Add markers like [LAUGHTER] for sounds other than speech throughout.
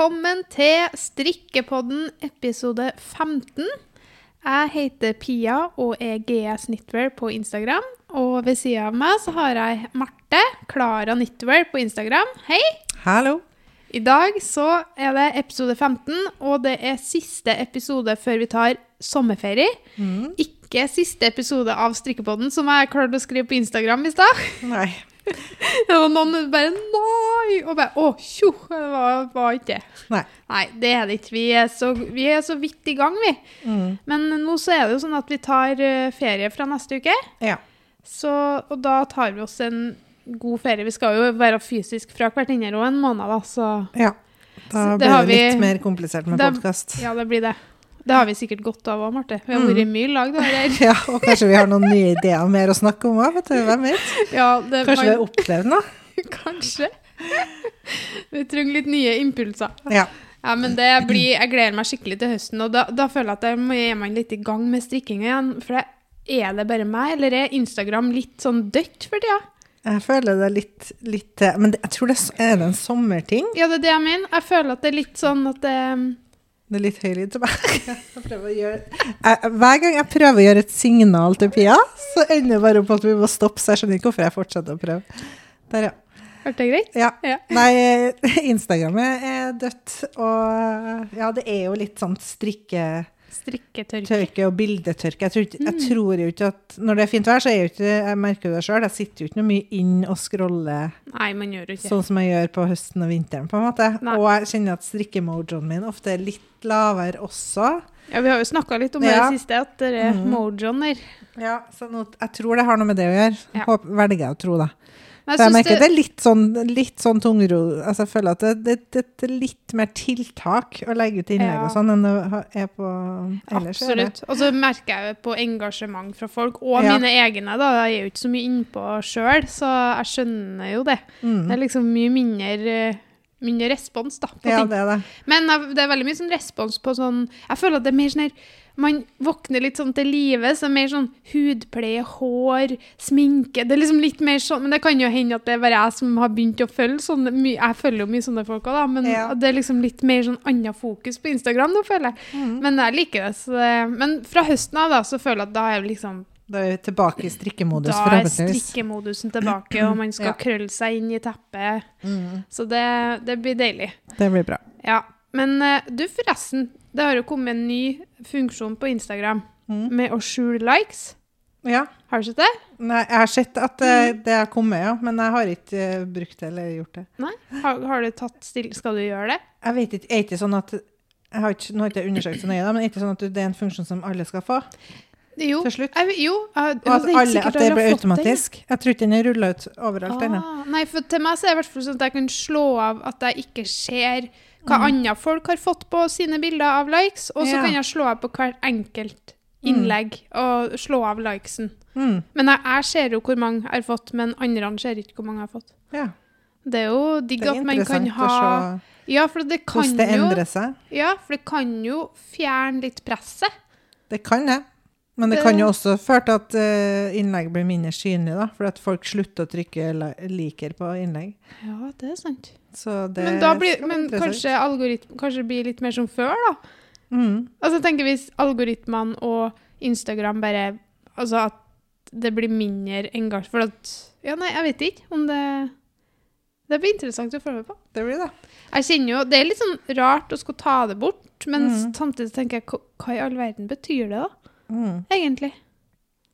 velkommen til Strikkepodden episode 15. Jeg heter Pia og er GS Knitwear på Instagram. Og ved siden av meg så har jeg Marte, Klara Knitwear på Instagram. Hei! Hallo. I dag så er det episode 15, og det er siste episode før vi tar sommerferie. Ikke siste episode av Strikkepodden, som jeg klarte å skrive på Instagram i stad. Nei. [LAUGHS] Det var noen bare Nei! Og bare Å, tjo! Det var, var ikke det. Nei. Nei, det er det ikke. Vi er så, vi er så vidt i gang, vi. Mm. Men nå så er det jo sånn at vi tar eh, ferie fra neste uke. Ja. Så, og da tar vi oss en god ferie. Vi skal jo være fysisk fra hverandre en måned, da, så ja. Da blir det det vi- litt mer komplisert med podkast. ja, det blir det. Det har vi sikkert godt av òg, Marte. Vi har vært mye i lag, det her. [LAUGHS] Ja, og kanskje vi har noen nye ideer mer å snakke om òg, vet du. Hvem vet? Ja, det, Kanskje vi har opplevd noe? [LAUGHS] kanskje. Vi trenger litt nye impulser. Ja. Ja, men det blir, Jeg gleder meg skikkelig til høsten, og da, da føler jeg at jeg må- er man litt i gang med strikkinga igjen. For det, er det bare meg, eller er Instagram litt sånn dødt for tida? Jeg føler det er litt, litt eh, Men det, jeg tror det er, er det en sommerting. Ja, det er det jeg mener. Jeg føler at det er litt sånn at det Det er litt høylyd til meg. Gjøre Hver gang jeg prøver å gjøre et signal til Pia, så ender det bare opp at vi må stoppe, så jeg skjønner ikke hvorfor jeg fortsetter å prøve. Der, ja. Hørte det greit? Ja. Ja. Nei, [LAUGHS] Instagrammet er dødt, og ja, det er jo litt sånn strikke... Strikketørke. Tørke og bildetørke. Jeg tror, ikke, Mm. jeg tror jo ikke at Når det er fint vær, så er jo ikke Jeg merker det sjøl. Jeg sitter jo ikke noe mye inn og scroller Nei, man gjør ikke sånn som jeg gjør på høsten og vinteren, på en måte. Nei. Og jeg kjenner at strikkemojoen min ofte er litt lavere også. Ja, Vi har jo snakka litt om det Ja. det siste, at det er mm. mojoen der. Ja, så nå, jeg tror det har noe med det å gjøre. Ja. Håper, velger jeg å tro, da. Jeg jeg merker det... det er litt sånn, litt sånn tungro altså Jeg føler at det, det, det, er litt mer tiltak å legge ut innlegg Ja. og sånn enn det er på ellers. er. Absolutt. Og så merker jeg jo på engasjement fra folk, og Ja. mine egne. da, Jeg er jo ikke så mye innpå sjøl, så jeg skjønner jo det. Mm. Det er liksom mye mindre, mindre respons da, på Ja, ting. det er det. Men det er veldig mye sånn respons på sånn Jeg føler at det er mer sånn her Man våkner litt sånn til live, så er mer sånn hudpleie, hår, sminke Det er liksom litt mer sånn Men det kan jo hende at det er bare jeg som har begynt å følge sånn my- Jeg følger jo mye sånne folk òg, da, men Ja. det er liksom litt mer sånn annet fokus på Instagram nå, føler jeg. Mm. Men jeg liker det. Så det men fra høsten av, da, så føler jeg at da er jeg liksom Da er vi tilbake i strikkemodus, Da er strikkemodusen tilbake, og man skal Ja. krølle seg inn i teppet. Mm. Så det, det blir deilig. Det blir bra. Ja, men eh, du forresten, det har jo kommet en ny funksjon på Instagram Mm. med å skjule likes. Ja. Har du sett det? Nei, jeg har sett at det, Mm. det har kommet, ja. Men jeg har ikke uh, brukt det eller gjort det. Nei? Har, har du tatt still Skal du gjøre det? Jeg vet ikke, er ikke sånn at jeg har ikke, Nå har ikke jeg undersøkt så nøye, da, men er ikke sånn at det er en funksjon som alle skal få Jo. til slutt? Jeg, jo. jeg- Og at, det alle, at det blir automatisk? Jeg tror ikke den er rulla ut overalt ennå. Ah, nei, for til meg så er det i hvert fall sånn at jeg kan slå av at jeg ikke ser hva Mm. andre folk har fått på sine bilder av likes, og så Ja. kan jeg slå av på hvert enkelt innlegg og slå av likesen. Mm. Men jeg, jeg ser jo hvor mange jeg har fått, men andre ser ikke hvor mange jeg har fått. Ja. Det er jo digg at man kan ha Ja, for det kan hvordan det endrer seg. Ja, for det kan jo fjerne litt presset. Det kan det. Men det, kan jo også føre til at eh, innlegg blir mindre synlig, da. For at folk slutter å trykke liker på innlegg. Ja, det er sant. Så det Men, blir, men interessant. kanskje det blir litt mer som før, da? mm. Altså, jeg tenker hvis algoritmene og Instagram bare Altså at det blir mindre engasjement For at Ja, nei, jeg vet ikke om det Det blir interessant å følge med på. Det blir det. Jeg kjenner jo Det er litt sånn rart å skulle ta det bort, men mm. samtidig tenker jeg hva i all verden betyr det, da? Mm. Egentlig.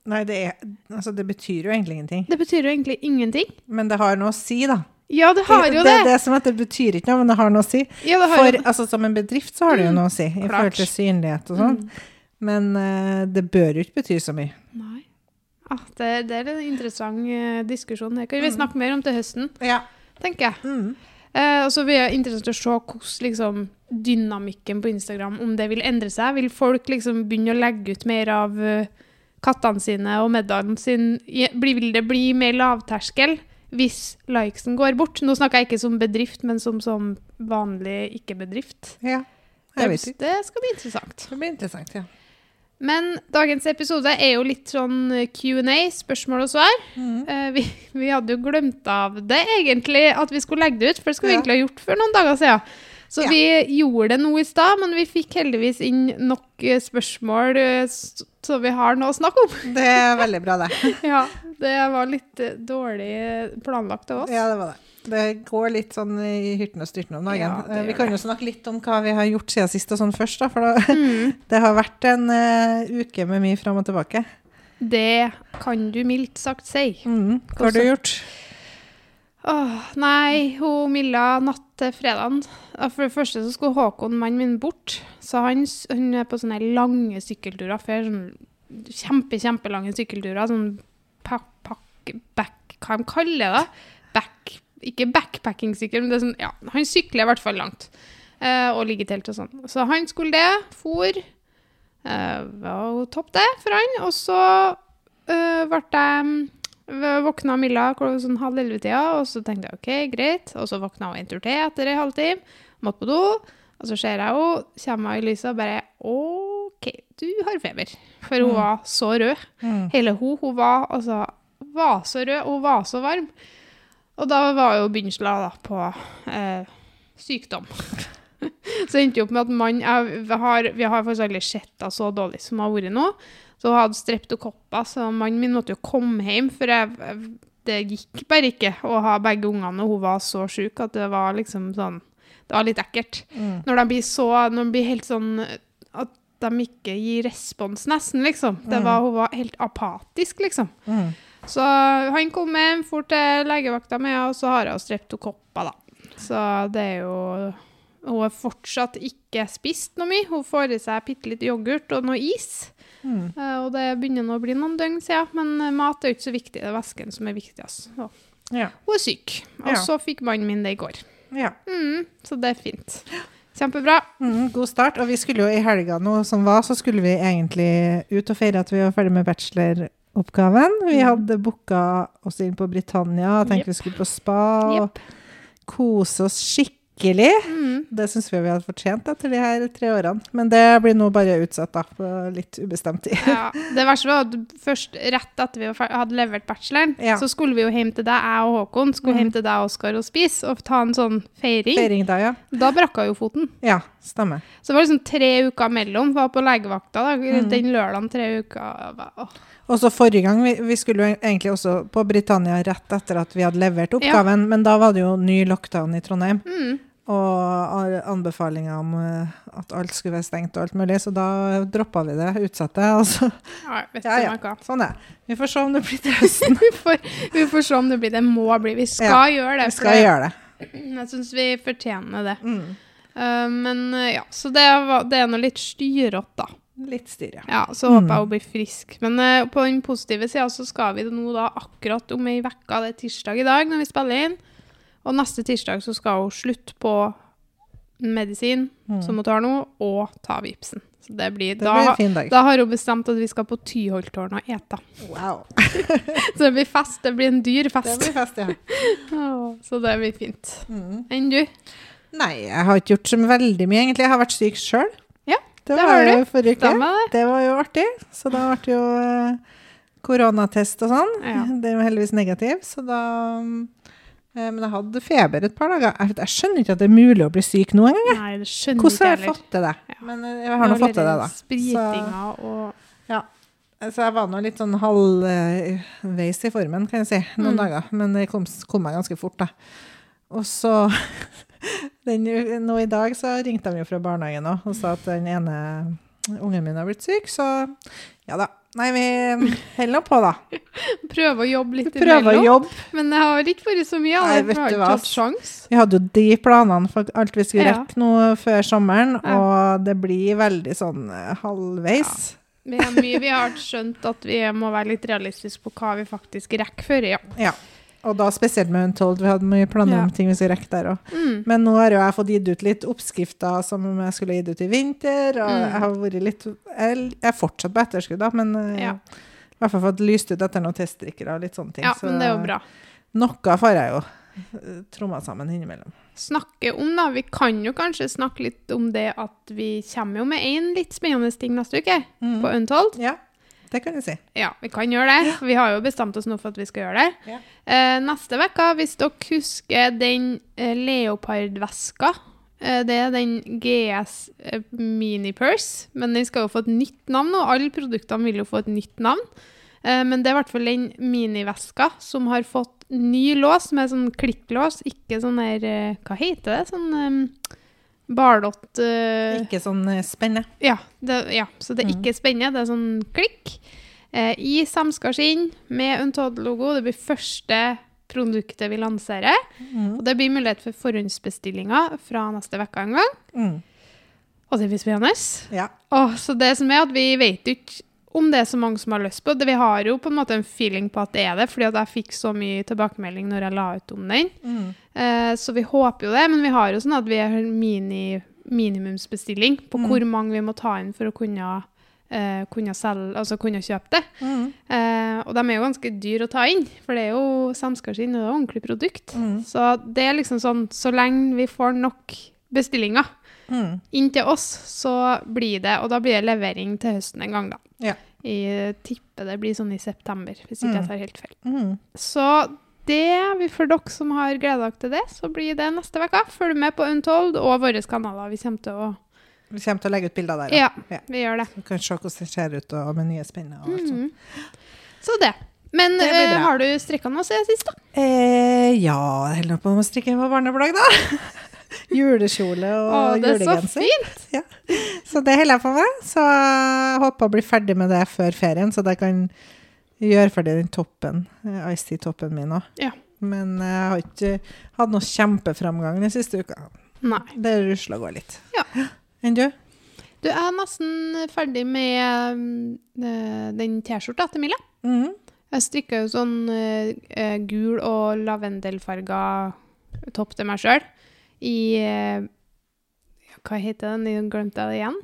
Nei, det, er, altså, det betyr jo egentlig ingenting. Det betyr jo egentlig ingenting. Men det har noe å si, da. Ja, det har jo det, det. det er som at det betyr ikke noe, men det har noe å si. Ja, det har For altså, som en bedrift så har det jo Mm. noe å si, i forhold til synlighet og sånn. Mm. Men uh, det bør jo ikke bety så mye. Nei. Ah, det, det er en interessant uh, diskusjon. Det kan vi Mm. snakke mer om til høsten, Ja. tenker jeg. Mm. Uh, og så blir det interessant å se hvordan liksom, dynamikken på Instagram, om det vil endre seg. Vil folk liksom begynne å legge ut mer av eh, kattene sine og middagen sin? Vil det bli mer lavterskel hvis likesen går bort? Nå snakker jeg ikke som bedrift, men som, som vanlig ikke-bedrift. ja. Jeg vet ikke. det skal bli interessant. Det blir interessant, ja. Men dagens episode er jo litt sånn eh, Q&A, spørsmål og svar. Mm. Eh, vi, vi hadde jo glemt av det egentlig, at vi skulle legge det ut, for det skulle vi Ja. egentlig ha gjort for noen dager siden. Så Ja. vi gjorde det nå i stad, men vi fikk heldigvis inn nok eh, spørsmål, eh, så vi har noe å snakke om. Det er veldig bra, det. [LAUGHS] Ja, det var litt eh, dårlig planlagt av oss. Ja, det var det. Det går litt sånn i hyrten og styrten om dagen. Ja, vi kan jo snakke litt om hva vi har gjort siden sist og sånn først, da. For da, [LAUGHS] Mm. det har vært en uh, uke med mye fram og tilbake. Det kan du mildt sagt si. Mm. Hva har du gjort? Åh, nei, hun Milla natt til fredagen. For det første så skulle Håkon, mannen min, bort. Så han, han er på sånne lange sykkelturer før. Sånn kjempe, kjempelange sykkelturer. Sånn pack, pack, back Hva de kaller det? Back, ikke backpacking-sykkel, men det er sånn Ja, han sykler i hvert fall langt. Eh, og ligger i telt og sånn. Så han skulle det. For. Uh, var jo topp, det, for han. Og så eh, ble jeg Våkna Milla sånn halv elleve-tida, og så tenkte jeg OK, greit. Og så våkna hun en tur til etter en halvtime, måtte på do. Og så ser jeg henne, kommer hun i lyset og bare OK, du har feber. For hun Mm. var så rød. Mm. Hele hun, hun var altså var så rød, og hun var så varm. Og da var jo begynnelsen da på eh, sykdom. [LAUGHS] så endte det opp med at mann jeg, vi har, Vi har faktisk aldri sett henne så dårlig som hun har vært nå. Så hun hadde streptokopper, så mannen min måtte jo komme hjem, for jeg, det gikk bare ikke å ha begge ungene, og hun var så sjuk at det var liksom sånn Det var litt ekkelt. Mm. Når de blir så Når de blir helt sånn at de ikke gir respons, nesten, liksom. Det var, hun var helt apatisk, liksom. Mm. Så han kom hjem, for til legevakta med, og så har hun streptokopper, da. Så det er jo Hun har fortsatt ikke spist noe mye. Hun får i seg bitte litt yoghurt og noe is. Mm. Eh, Og det begynner nå å bli noen døgn siden, men eh, mat er jo ikke så viktig. Det er væsken som er viktigst. Ja. hun er syk. Og Ja. så fikk mannen min det i går. ja. Mm, så det er fint. Kjempebra. Mm, god start. Og vi skulle jo i helga nå som var, så skulle vi egentlig ut og feire at vi var ferdig med bacheloroppgaven. Vi Mm. hadde booka oss inn på Britannia, tenkte yep. vi skulle på spa og kose oss skikkelig. Mm. Det syns vi vi hadde fortjent etter de her tre årene. Men det blir nå bare utsatt, da, på litt ubestemt tid. Ja, det verste var at først rett etter vi hadde levert bacheloren, Ja. så skulle vi jo hjem til deg, jeg og Håkon, skulle Mm. hjem til deg, Oskar, og spise, og ta en sånn feiring. Feiring da, ja. Da brakk hun jo foten. Ja, stemmer. Så det var liksom tre uker mellom, var på legevakta da, Mm. den lørdagen tre uker. Og så forrige gang, vi, vi skulle jo egentlig også på Britannia rett etter at vi hadde levert oppgaven, men da var det jo ny lockdown i Trondheim. Mm. Og anbefalinger om eh, at alt skulle være stengt og alt mulig, så da droppa vi det, utsatte. [LAUGHS] Og så, Ja, ja, ja, sånn er. Vi får se om det blir til høsten. [LAUGHS] Vi får, vi får se om det blir det. må bli. Vi skal gjøre det. Vi skal gjøre det. Jeg syns vi fortjener det. Mm. Eh, men eh, ja, så det, var, det er nå litt styrete, da. Litt styr, ja. Ja, så Mm. håper jeg hun blir frisk. Men uh, på den positive sida så skal vi nå da akkurat om ei uke. Det er tirsdag i dag når vi spiller inn. Og neste tirsdag så skal hun slutte på medisin Mm. som hun tar nå, og ta Vipsen. Så det blir, Det da, blir en fin dag. da har hun bestemt at vi skal på Tyholttårnet og ete. Wow. [LAUGHS] Så det blir fest. Det blir en dyr Det blir fest, ja. [LAUGHS] Så det blir fint. Mm. Enn du? Nei, jeg har ikke gjort så veldig mye, egentlig. Jeg har vært syk sjøl. Ja, det det var jo forrige uke. Det? Det var jo artig. Så da ble det jo eh, koronatest og sånn. Ja. [LAUGHS] Det er jo heldigvis negativ, så da eh, Men jeg hadde feber et par dager. Jeg, jeg skjønner ikke at det er mulig å bli syk nå engang. Hvordan har jeg fått til det? Ja. Men eh, jeg har nå fått til det, da. Spritinga og Så jeg var nå litt sånn halvveis i formen, kan jeg si, noen Mm. dager. Men det kom, kom meg ganske fort, da. Og så [LAUGHS] den, Nå i dag så ringte de jo fra barnehagen og sa at den ene ungen min har blitt syk, så ja da. Nei, vi holder nå på, da. [LAUGHS] prøve å jobbe litt Prøver imellom. jobbe. Men det har ikke vært så mye. Nei, vet du hva. Vi hadde jo de planene for alt vi skulle rekke nå før sommeren, Ja. og det blir veldig sånn halvveis. Ja. Vi, mye, vi har skjønt at vi må være litt realistiske på hva vi faktisk rekker før. Ja. Ja. Og da spesielt med Untold. Vi hadde mye planer om Ja. ting vi skulle rekke der òg. Mm. Men nå har jo jeg fått gitt ut litt oppskrifter som jeg skulle gitt ut i vinter. Og Mm. jeg har vært litt Jeg er fortsatt på etterskudd, da, men eh, Ja. i hvert fall fått lyst ut etter noen testdrikkere og litt sånne ting. ja, Så men det er jo bra. Noe får jeg jo eh, tromma sammen innimellom. Snakke om, da. Vi kan jo kanskje snakke litt om det at vi kommer jo med én litt spennende ting neste uke, Mm. på Untold. Ja, det kan du si. Ja, vi kan gjøre det. Ja. Vi har jo bestemt oss nå for at vi skal gjøre det. Ja. Eh, neste uke, hvis dere husker den eh, leopardveska Eh, Det er den GS Minipurse, Mini Purse, men den skal jo få et nytt navn nå. Alle produktene vil jo få et nytt navn. Eh, Men det er i hvert fall den miniveska som har fått ny lås med sånn klikklås. Ikke sånn eh, Hva heter det? Sånn um, barlott uh, Ikke sånn spenne? spennende. ja, det, ja, så det er Mm. ikke spennende. Det er sånn klikk. Eh, I samskarskinn med Untold-logo. Det blir første produktet vi lanserer. Mm. Og det blir mulighet for forhåndsbestillinger fra neste uke en gang. Mm. Og det blir spennende. Ja. Så det som er at vi vet ikke om det er så mange som har lyst på det. Vi har jo på en måte en feeling på at det er det, fordi at jeg fikk så mye tilbakemelding når jeg la ut om den. Mm. Eh, så vi håper jo det, men vi har jo sånn at vi har mini, minimumsbestilling på Mm. hvor mange vi må ta inn for å kunne, eh, kunne, selge, altså kunne kjøpe det. Mm. Eh, og de er jo ganske dyre å ta inn, for det er jo samskarskinn og det er jo ordentlig produkt. Mm. Så det er liksom sånn, så lenge vi får nok bestillinger Mm. inn til oss, så blir det, og da blir det levering til høsten en gang da. Ja. Jeg tipper det blir sånn i september, hvis ikke Mm. jeg tar helt feil. Mm. Så det, vi- for dere som har gleda dere til det, så blir det neste uke. Følg med på Untold og våre kanaler. Vi kommer til å Vi kommer til å legge ut bilder der. Ja, Ja. vi gjør det. Du kan se hvordan det ser ut og med nye spenner. Og alt sånt. Mhm. Så det. Men Det eh, har du strikka noe siden sist, da? Eh, ja, jeg holder på med å strikke på barneplagg, da. Julekjole og Å, det er så fint. Ja. Så det holder jeg på med. Så jeg håper å bli ferdig med det før ferien, så jeg kan gjøre ferdig den toppen, eh, Ice Tea-toppen min òg. Ja. Men jeg har ikke hatt noe kjempeframgang den siste uka. Nei. Det rusler og går litt. Ja. Enn du? Du er nesten ferdig med eh, den T-skjorta til Milla. Mhm. Jeg strikka jo sånn eh, gul og lavendelfarga topp til meg sjøl i eh, Hva heter den? Jeg glemte jeg det igjen.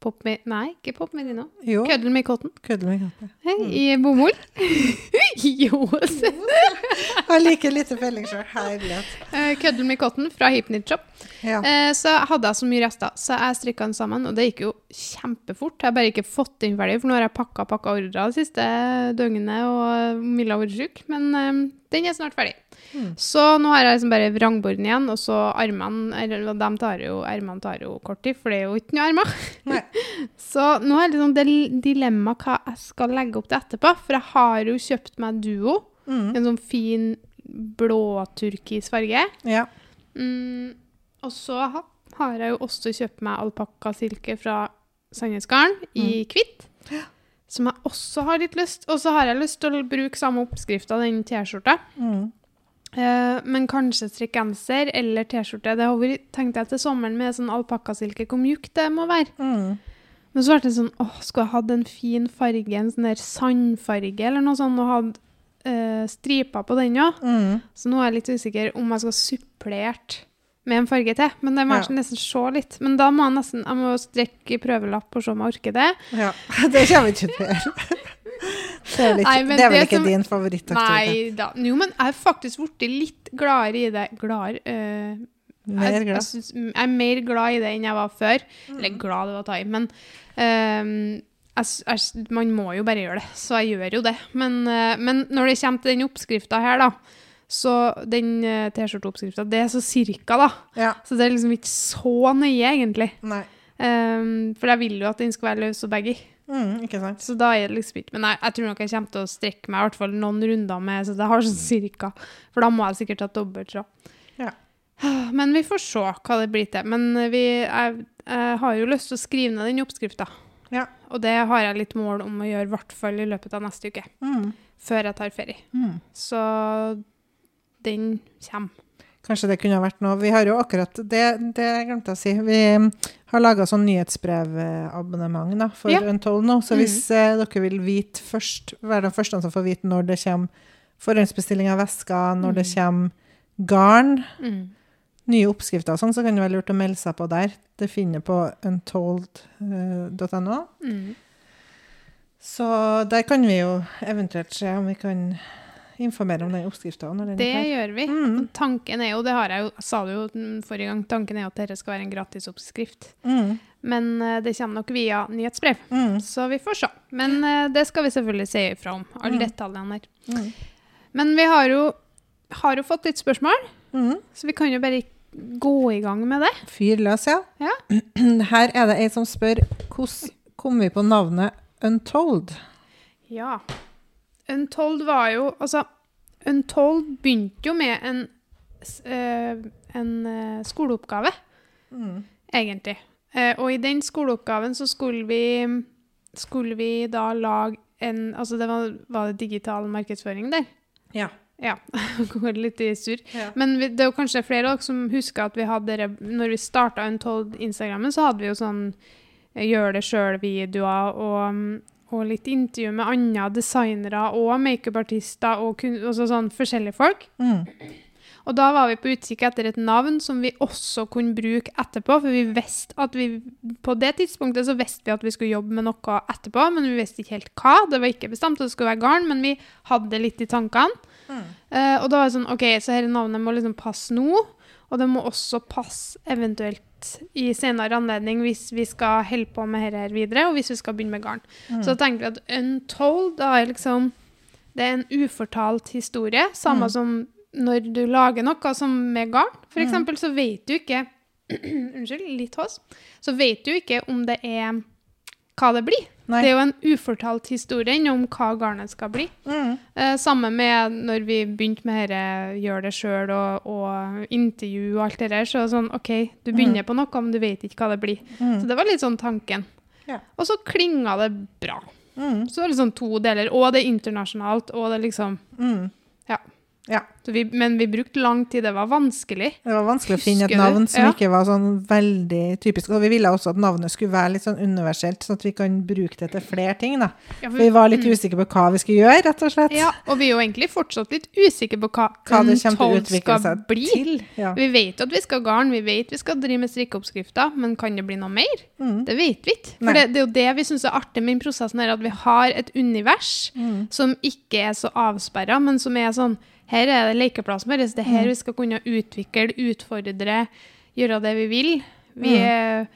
Pop Me Nei, ikke Pop Merino. Jo. Cuddle Me Cotton. Kødder med katte. Hei, I bomull. [LAUGHS] jo, se. Jeg har like lite felling sjøl. Herlighet. Eh, med Me fra Hypnit Shop. Ja. Eh, så hadde jeg så mye rester, så jeg strikka den sammen, og det gikk jo kjempefort. Jeg har bare ikke fått den ferdig, for nå har jeg pakka pakka ordrer det siste døgnet, og Milla har vært syk. Men den er snart ferdig. Mm. Så nå har jeg liksom bare vrangborden igjen, og så armene eller, de tar jo, Ermene tar jo kort tid, for det er jo ikke noe armer. [LAUGHS] Så nå er det liksom dilemma hva jeg skal legge opp til etterpå, for jeg har jo kjøpt meg duo. Mm. En sånn fin blå-turkis farge. Ja. Mm, og så har jeg jo også kjøpt meg alpakkasilke fra Sandnesgarden i hvitt. Som jeg også har litt lyst Og så har jeg lyst til å bruke samme oppskrift av den T-skjorta. Mm. Eh, men kanskje strikkegenser eller T-skjorte. Det har vært, tenkte jeg til sommeren med sånn alpakkasilke, hvor mjukt det må være. Mm. Men så ble det sånn åh, skulle jeg hatt en fin farge, en sånn der sandfarge eller noe sånt, og hatt øh, striper på den òg. Mm. Så nå er jeg litt usikker om jeg skal supplert med en farge til. Men det må jeg Ja. nesten se litt. Men da må jeg nesten jeg må strekke prøvelapp og se om jeg orker det. Ja, [LAUGHS] det kommer ikke til å [LAUGHS] gjøre. Det er, litt, Nei, men det er vel det ikke som- din favorittaktivitet? Nei da. Jo, men jeg har faktisk blitt litt gladere i det. Gladere eh, Mer jeg, jeg, synes, jeg er mer glad i det enn jeg var før. Eller glad det var å ta i, men ehm, jeg, jeg, man må jo bare gjøre det. Så jeg gjør jo det. Men, eh, men når det kommer til den oppskrifta her, da, så den uh, T-skjorteoppskrifta, det er så cirka, da. Ja. Så det er liksom ikke så nøye, egentlig. Nei. Ehm, for jeg vil jo at den skal være løs og baggy. Mm, ikke sant? Så da er det liksom ikke Men jeg, jeg tror nok jeg kommer til å strekke meg i hvert fall noen runder med Så jeg har sånn cirka. For da må jeg sikkert ha dobbeltråd. Ja. [SIGHS] Men vi får se hva det blir til. Men vi, jeg, jeg har jo lyst til å skrive ned den oppskrifta. Ja. Og det har jeg litt mål om å gjøre, i hvert fall i løpet av neste uke. Mm. Før jeg tar ferie. Mm. Så den kommer. Kanskje det kunne ha vært noe. Vi har jo akkurat Det, det glemte jeg å si. Vi mm, har laga sånn nyhetsbrevabonnement for Ja. Untold nå. Så hvis eh, dere vil vite først, være den første som får vite når det kommer forhåndsbestilling av vesker, når det Mhm. kommer garn, Mm. nye oppskrifter og sånn, så kan det være lurt å melde seg på der. Det finner på untold.no. Mm. Så der kan vi jo eventuelt se om vi kan informere om den oppskrifta. Det gjør vi. Mm. Tanken er jo, det har jeg jo, sa du jo forrige gang, tanken er at dette skal være en gratisoppskrift. Mm. Men eh, det kommer nok via nyhetsbrev. Mm. Så vi får se. Men eh, det skal vi selvfølgelig si ifra om, alle Mm. detaljene der. Mm. Men vi har jo, har jo fått litt spørsmål, Mm. så vi kan jo bare gå i gang med det? Fyr løs, ja. Ja. [CLEARS THROAT] Her er det ei som spør hvordan kom vi på navnet Untold? Ja. Untold var jo Altså, Untold begynte jo med en, eh, en eh, skoleoppgave, egentlig. Eh, og i den skoleoppgaven så skulle vi, skulle vi da lage en Altså, det var, var det digital markedsføring der? Ja. Ja. [LAUGHS] Går litt i surr. Ja. Men vi, det er jo kanskje flere av dere som husker at vi hadde når vi starta Untold Instagrammen, så hadde vi jo sånn gjør det sjøl-videoer og, mm, og litt intervju med andre designere og makeupartister og også sånn forskjellige folk. Mm. Og da var vi på utkikk etter et navn som vi også kunne bruke etterpå, for vi visste at vi På det tidspunktet så visste vi at vi skulle jobbe med noe etterpå, men vi visste ikke helt hva. Det var ikke bestemt at det skulle være garn, men vi hadde det litt i tankene. Eh, og da var det sånn OK, så dette navnet må liksom passe nå, og det må også passe eventuelt i senere anledning hvis vi skal holde på med dette videre, og hvis vi skal begynne med garn. Så tenker vi at Untold da er liksom Det er en ufortalt historie, samme som når du lager noe som med garn, for eksempel, så vet du ikke [CLEARS THROAT] Unnskyld, litt hos. Så vet du ikke om det er hva det blir. Nei. Det er jo en ufortalt historie om hva garnet skal bli. Mm. Eh, samme med når vi begynte med dette gjør det sjøl og, og intervju og alt det der. Så sånn OK, du begynner på noe, men du vet ikke hva det blir. Mm. Så det var litt sånn tanken. Ja. Og så klinga det bra. Mm. Så det er liksom to deler. Og det er internasjonalt, og det er liksom Mm. Ja. Ja. Så vi, men vi brukte lang tid. Det var vanskelig. Det var vanskelig å finne et navn som Ja. ikke var sånn veldig typisk. Og vi ville også at navnet skulle være litt sånn universelt, sånn at vi kan bruke det til flere ting. da. Ja, Vi var litt usikre på hva vi skulle gjøre, rett og slett. Mm. ja, og vi er jo egentlig fortsatt litt usikre på hva, Hva Untold utvikle skal bli. til. Ja. Vi vet at vi skal garn, vi vet vi skal drive med strikkeoppskrifter, men kan det bli noe mer? Mm. Det vet vi ikke. For det, det er jo det vi syns er artig med den prosessen, her, at vi har et univers Mm. som ikke er så avsperra, men som er sånn Her er det lekeplassen vår, det er her Mm. vi skal kunne utvikle, utfordre, gjøre det vi vil. Vi Mm. er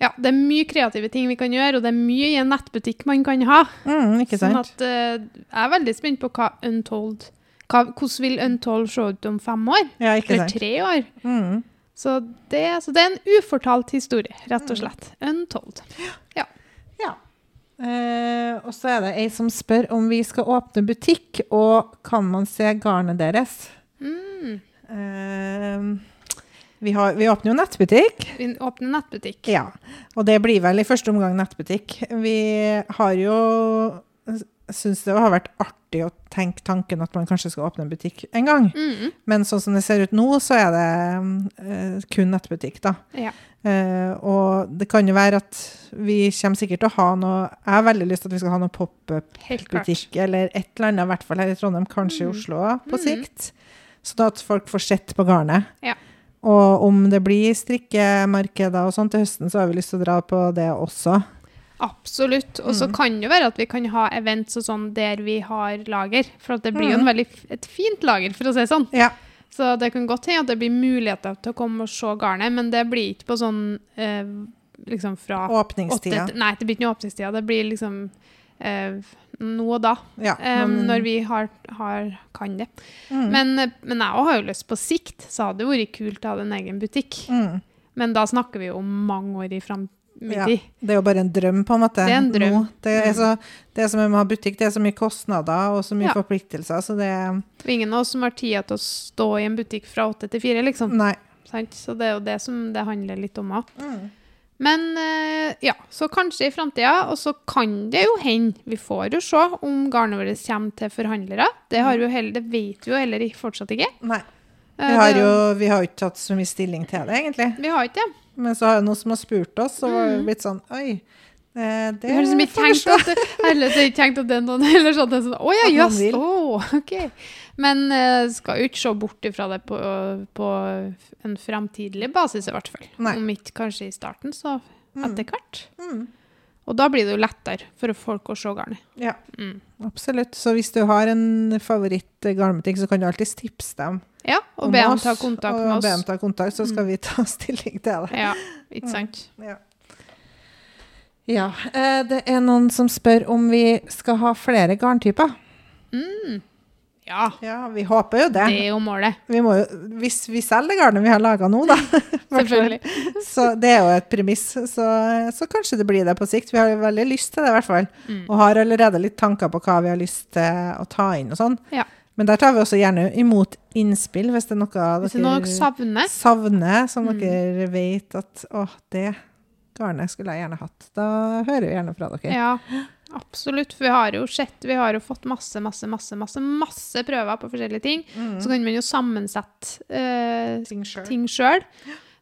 ja, det er mye kreative ting vi kan gjøre, og det er mye i en nettbutikk man kan ha. Mm, Sånn at uh, Jeg er veldig spent på hva Untold hva, Hvordan vil Untold se ut om fem år? Ja, ikke Eller tre år? Mm. Så det, så det er en ufortalt historie, rett og slett. Untold. Ja. Ja. Eh, og så er det ei som spør om vi skal åpne butikk, og kan man se garnet deres? Mm. Eh, vi, har, vi åpner jo nettbutikk. Vi åpner nettbutikk. Ja, og det blir vel i første omgang nettbutikk. Vi har jo syns det har vært artig å tenke tanken at man kanskje skal åpne en butikk en gang. Mm. Men sånn som det ser ut nå, så er det uh, kun nettbutikk, da. Ja. Uh, og det kan jo være at vi kommer sikkert til å ha noe Jeg har veldig lyst til at vi skal ha noe pop-up-butikk eller et eller annet, i hvert fall her i Trondheim, kanskje i Mm. Oslo på Mm. sikt. Sånn at folk får sett på garnet. Ja. Og om det blir strikkemarkeder og sånn til høsten, så har vi lyst til å dra på det også. Absolutt. Og så Mm. kan det være at vi kan ha events og sånn der vi har lager. For det blir jo Mm. veldig, et fint lager, for å si det sånn. Ja. Så det kan godt hende at det blir muligheter til å komme og se garnet, men det blir ikke på sånn eh, liksom fra Åpningstida. Åtte, Nei, det blir ikke noe åpningstida. Det blir liksom eh, nå og da, Ja, men, um, når vi har, har, kan det. Mm. Men, eh, men jeg har jo lyst på sikt, så hadde det vært kult å ha en egen butikk. mm. Men da snakker vi jo om mange år i framtid. Ja. Det er jo bare en drøm, på en måte. Det er en drøm. Nå. Det, er Mm. så, det som er med å ha butikk, det er så mye kostnader og så mye Ja. forpliktelser, så det Det er ingen av oss som har tid til å stå i en butikk fra åtte til fire, liksom. Nei. Så det er jo det som det handler litt om òg. Mm. Men eh, ja, så kanskje i framtida. Og så kan det jo hende, vi får jo se om garnet vårt kommer til forhandlere. Det, har vi heller, det vet vi jo heller fortsatt ikke. Nei. Eh, Vi har jo vi har ikke tatt så mye stilling til det, egentlig. Vi har ikke det. Men så har jeg noen som har spurt oss, og var Mm. blitt sånn Oi, eh, det er har liksom ikke tenkt at det, heller har ikke tenkt at det er noen eller sånn, sånn Å ja, jøss! vil. Å, OK. Men uh, skal jo ikke se bort ifra det på, på en fremtidig basis, i hvert fall. Nei. Om ikke kanskje i starten, så Mm. etter hvert. Mm. Og da blir det jo lettere for folk å se garnet. Ja, Mm. absolutt. Så hvis du har en favoritt-garnbutikk, så kan du alltids tipse dem Ja, og be dem ta kontakt med oss. Og be dem ta kontakt, så skal Mm. vi ta [LAUGHS] stilling til det. Ja, ikke sant? Ja. ja. eh, Det er noen som spør om vi skal ha flere garntyper. Mm. Ja, Ja, vi håper jo det. det er jo målet. Vi må jo, hvis vi selger garnet vi har laga nå, da. [LAUGHS] Selvfølgelig. [LAUGHS] Så det er jo et premiss. Så, så kanskje det blir det på sikt. Vi har jo veldig lyst til det, i hvert fall. Mm. Og har allerede litt tanker på hva vi har lyst til å ta inn og sånn. Ja. Men der tar vi også gjerne imot innspill, hvis det er noe Hvis det er noe dere savner. savner, som Mm. dere vet at å, det garnet skulle jeg gjerne hatt. Da hører vi gjerne fra dere. Ja, absolutt. For vi har jo sett, vi har jo fått masse, masse, masse, masse, masse prøver på forskjellige ting. Mm. Så kan man jo sammensette eh, Ting sjøl.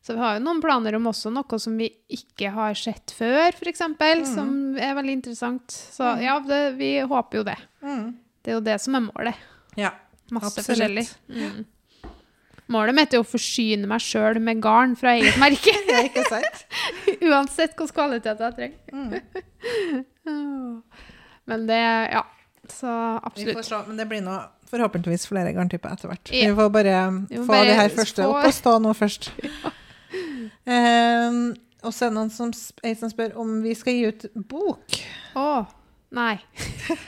Så vi har jo noen planer om også noe som vi ikke har sett før, f.eks., Mm. som er veldig interessant. Så ja, det, vi håper jo det. Mm. Det er jo det som er målet. Ja. Masse Absolutt. forskjellig. Mm. Målet mitt er å forsyne meg sjøl med garn fra eget merke. [LAUGHS] ja, ikke sant? [LAUGHS] Uansett hvilken kvalitet jeg trenger. [LAUGHS] [LAUGHS] Men det Ja. Så absolutt. men det blir nå forhåpentligvis flere garntyper etter hvert. Ja. Vi får bare Vi få bare de her første opp og stå nå først. [LAUGHS] Ehm, og så er det noen som, som spør om vi skal gi ut bok. Å, nei.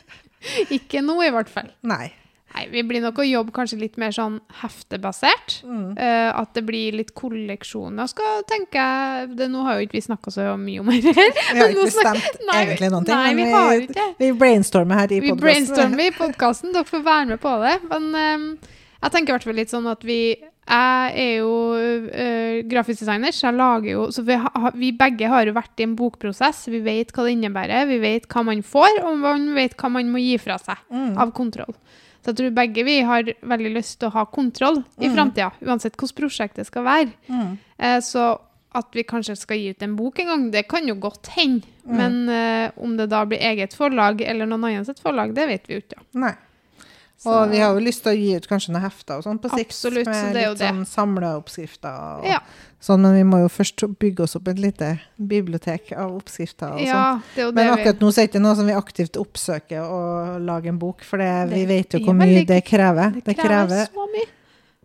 [LAUGHS] Ikke nå, i hvert fall. Nei. Nei, Vi blir nok å jobbe kanskje litt mer sånn heftebasert. Mm. Uh, at det blir litt kolleksjoner. Skal tenke jeg det, Nå har jo ikke vi snakka så mye om det her. Vi har [LAUGHS] ikke bestemt Nei, egentlig noen ting. Nei, men vi har ikke vi brainstormer her i Vi brainstormer i [LAUGHS] podkasten, dere får være med på det. Men uh, jeg tenker i hvert fall litt sånn at vi Jeg er jo eh, grafisk designer, så jeg lager jo Så vi, ha, vi begge har jo vært i en bokprosess. Vi vet hva det innebærer, vi vet hva man får, og man vet hva man må gi fra seg Mm. av kontroll. Så jeg tror begge vi har veldig lyst til å ha kontroll i Mm. framtida, uansett hvordan prosjekt det skal være. Mm. Eh, så at vi kanskje skal gi ut en bok en gang, det kan jo godt hende. Mm. Men eh, om det da blir eget forlag eller noen andres forlag, det vet vi jo ikke. Nei. Så- Og vi har jo lyst til å gi ut kanskje noen hefter og sånn på sikt. Absolutt, Med litt sånn samla oppskrifter. Og Ja. sånn, men vi må jo først bygge oss opp et lite bibliotek av oppskrifter og. Ja, er Men akkurat akkurat nå er det ikke noe som vi aktivt oppsøker å lage en bok, for det, vi vet jo hvor mye det krever. Det krever så mye.